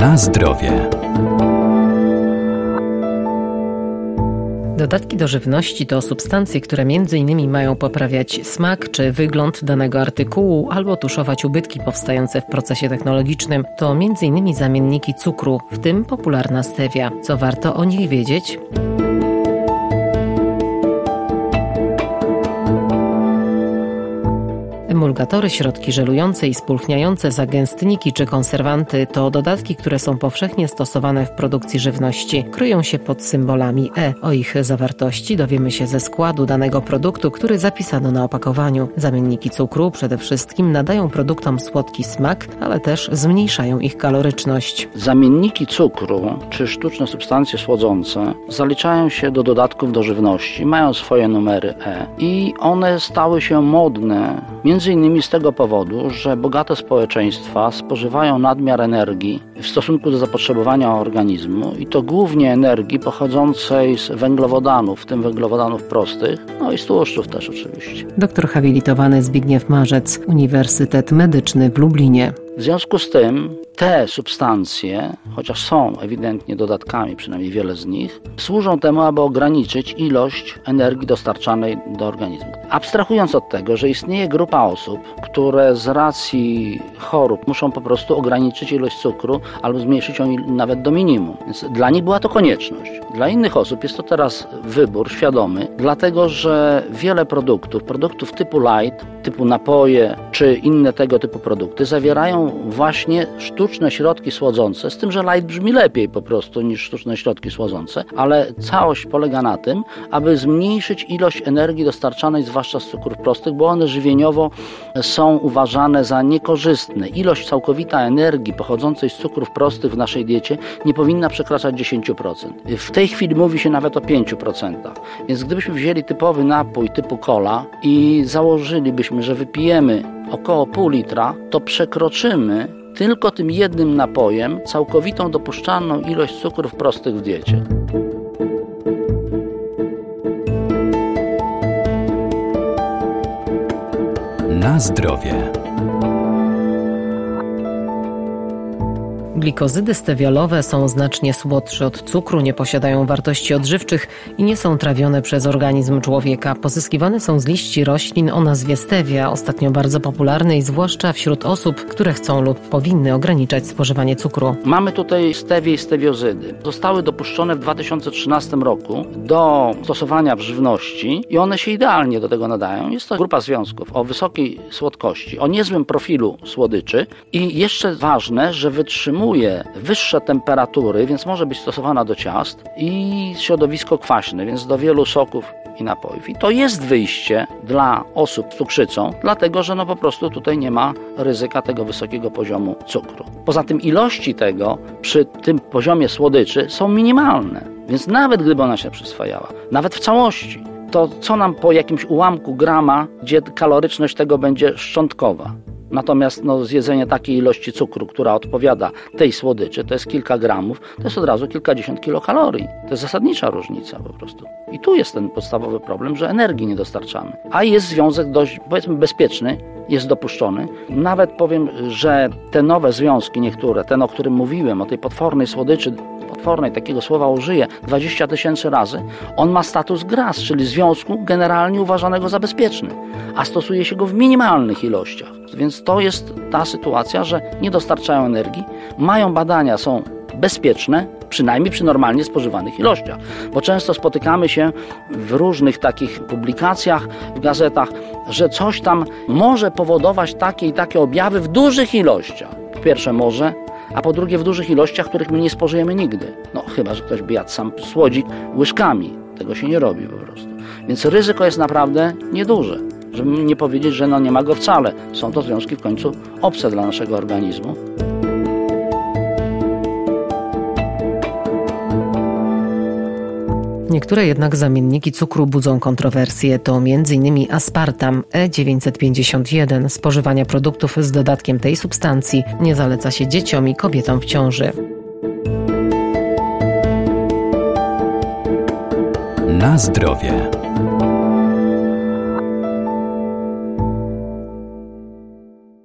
Na zdrowie. Dodatki do żywności to substancje, które m.in. mają poprawiać smak czy wygląd danego artykułu albo tuszować ubytki powstające w procesie technologicznym. To m.in. zamienniki cukru, w tym popularna stevia. Co warto o nich wiedzieć? Emulgatory, środki żelujące i spulchniające, zagęstniki czy konserwanty to dodatki, które są powszechnie stosowane w produkcji żywności. Kryją się pod symbolami E. O ich zawartości dowiemy się ze składu danego produktu, który zapisano na opakowaniu. Zamienniki cukru przede wszystkim nadają produktom słodki smak, ale też zmniejszają ich kaloryczność. Zamienniki cukru czy sztuczne substancje słodzące zaliczają się do dodatków do żywności, mają swoje numery E i one stały się modne między innymi z tego powodu, że bogate społeczeństwa spożywają nadmiar energii w stosunku do zapotrzebowania organizmu i to głównie energii pochodzącej z węglowodanów, w tym węglowodanów prostych, no i z tłuszczów też oczywiście. Doktor habilitowany Zbigniew Marzec, Uniwersytet Medyczny w Lublinie. W związku z tym te substancje, chociaż są ewidentnie dodatkami, przynajmniej wiele z nich, służą temu, aby ograniczyć ilość energii dostarczanej do organizmu. Abstrahując od tego, że istnieje grupa osób, które z racji chorób muszą po prostu ograniczyć ilość cukru albo zmniejszyć ją nawet do minimum. Więc dla nich była to konieczność. Dla innych osób jest to teraz wybór świadomy, dlatego że wiele produktów, produktów typu light, typu napoje czy inne tego typu produkty zawierają właśnie sztuczne środki słodzące, z tym, że light brzmi lepiej po prostu niż sztuczne środki słodzące, ale całość polega na tym, aby zmniejszyć ilość energii dostarczanej zwłaszcza z cukrów prostych, bo one żywieniowo są uważane za niekorzystne. Ilość całkowita energii pochodzącej z cukrów prostych w naszej diecie nie powinna przekraczać 10%. W tej chwili mówi się nawet o 5%. Więc gdybyśmy wzięli typowy napój typu cola i założylibyśmy, że wypijemy około pół litra, to przekroczymy tylko tym jednym napojem całkowitą dopuszczalną ilość cukrów prostych w diecie. Na zdrowie. Glikozydy stewiolowe są znacznie słodsze od cukru, nie posiadają wartości odżywczych i nie są trawione przez organizm człowieka. Pozyskiwane są z liści roślin o nazwie stevia, ostatnio bardzo popularnej, zwłaszcza wśród osób, które chcą lub powinny ograniczać spożywanie cukru. Mamy tutaj stewie i stewiozydy. Zostały dopuszczone w 2013 roku do stosowania w żywności i one się idealnie do tego nadają. Jest to grupa związków o wysokiej słodkości, o niezłym profilu słodyczy i jeszcze ważne, że wytrzymują wyższe temperatury, więc może być stosowana do ciast i środowisko kwaśne, więc do wielu soków i napojów. I to jest wyjście dla osób z cukrzycą, dlatego że no po prostu tutaj nie ma ryzyka tego wysokiego poziomu cukru. Poza tym ilości tego przy tym poziomie słodyczy są minimalne, więc nawet gdyby ona się przyswajała, nawet w całości, to co nam po jakimś ułamku grama, gdzie kaloryczność tego będzie szczątkowa? Natomiast no, zjedzenie takiej ilości cukru, która odpowiada tej słodyczy, to jest kilka gramów, to jest od razu kilkadziesiąt kilokalorii. To jest zasadnicza różnica po prostu. I tu jest ten podstawowy problem, że energii nie dostarczamy. A jest związek dość, powiedzmy, bezpieczny, jest dopuszczony. Nawet powiem, że te nowe związki, niektóre, ten o którym mówiłem, o tej potwornej słodyczy, potwornej, takiego słowa użyję 20 tysięcy razy, on ma status GRAS, czyli związku generalnie uważanego za bezpieczny, a stosuje się go w minimalnych ilościach. Więc to jest ta sytuacja, że nie dostarczają energii, mają badania, są bezpieczne, przynajmniej przy normalnie spożywanych ilościach. Bo często spotykamy się w różnych takich publikacjach, w gazetach, że coś tam może powodować takie i takie objawy w dużych ilościach. Po pierwsze może, a po drugie w dużych ilościach, których my nie spożyjemy nigdy. No chyba, że ktoś by jadł sam słodzik łyżkami. Tego się nie robi po prostu. Więc ryzyko jest naprawdę nieduże. Żeby nie powiedzieć, że no nie ma go wcale. Są to związki w końcu obce dla naszego organizmu. Niektóre jednak zamienniki cukru budzą kontrowersje. To m.in. aspartam E951. Spożywania produktów z dodatkiem tej substancji nie zaleca się dzieciom i kobietom w ciąży. Na zdrowie.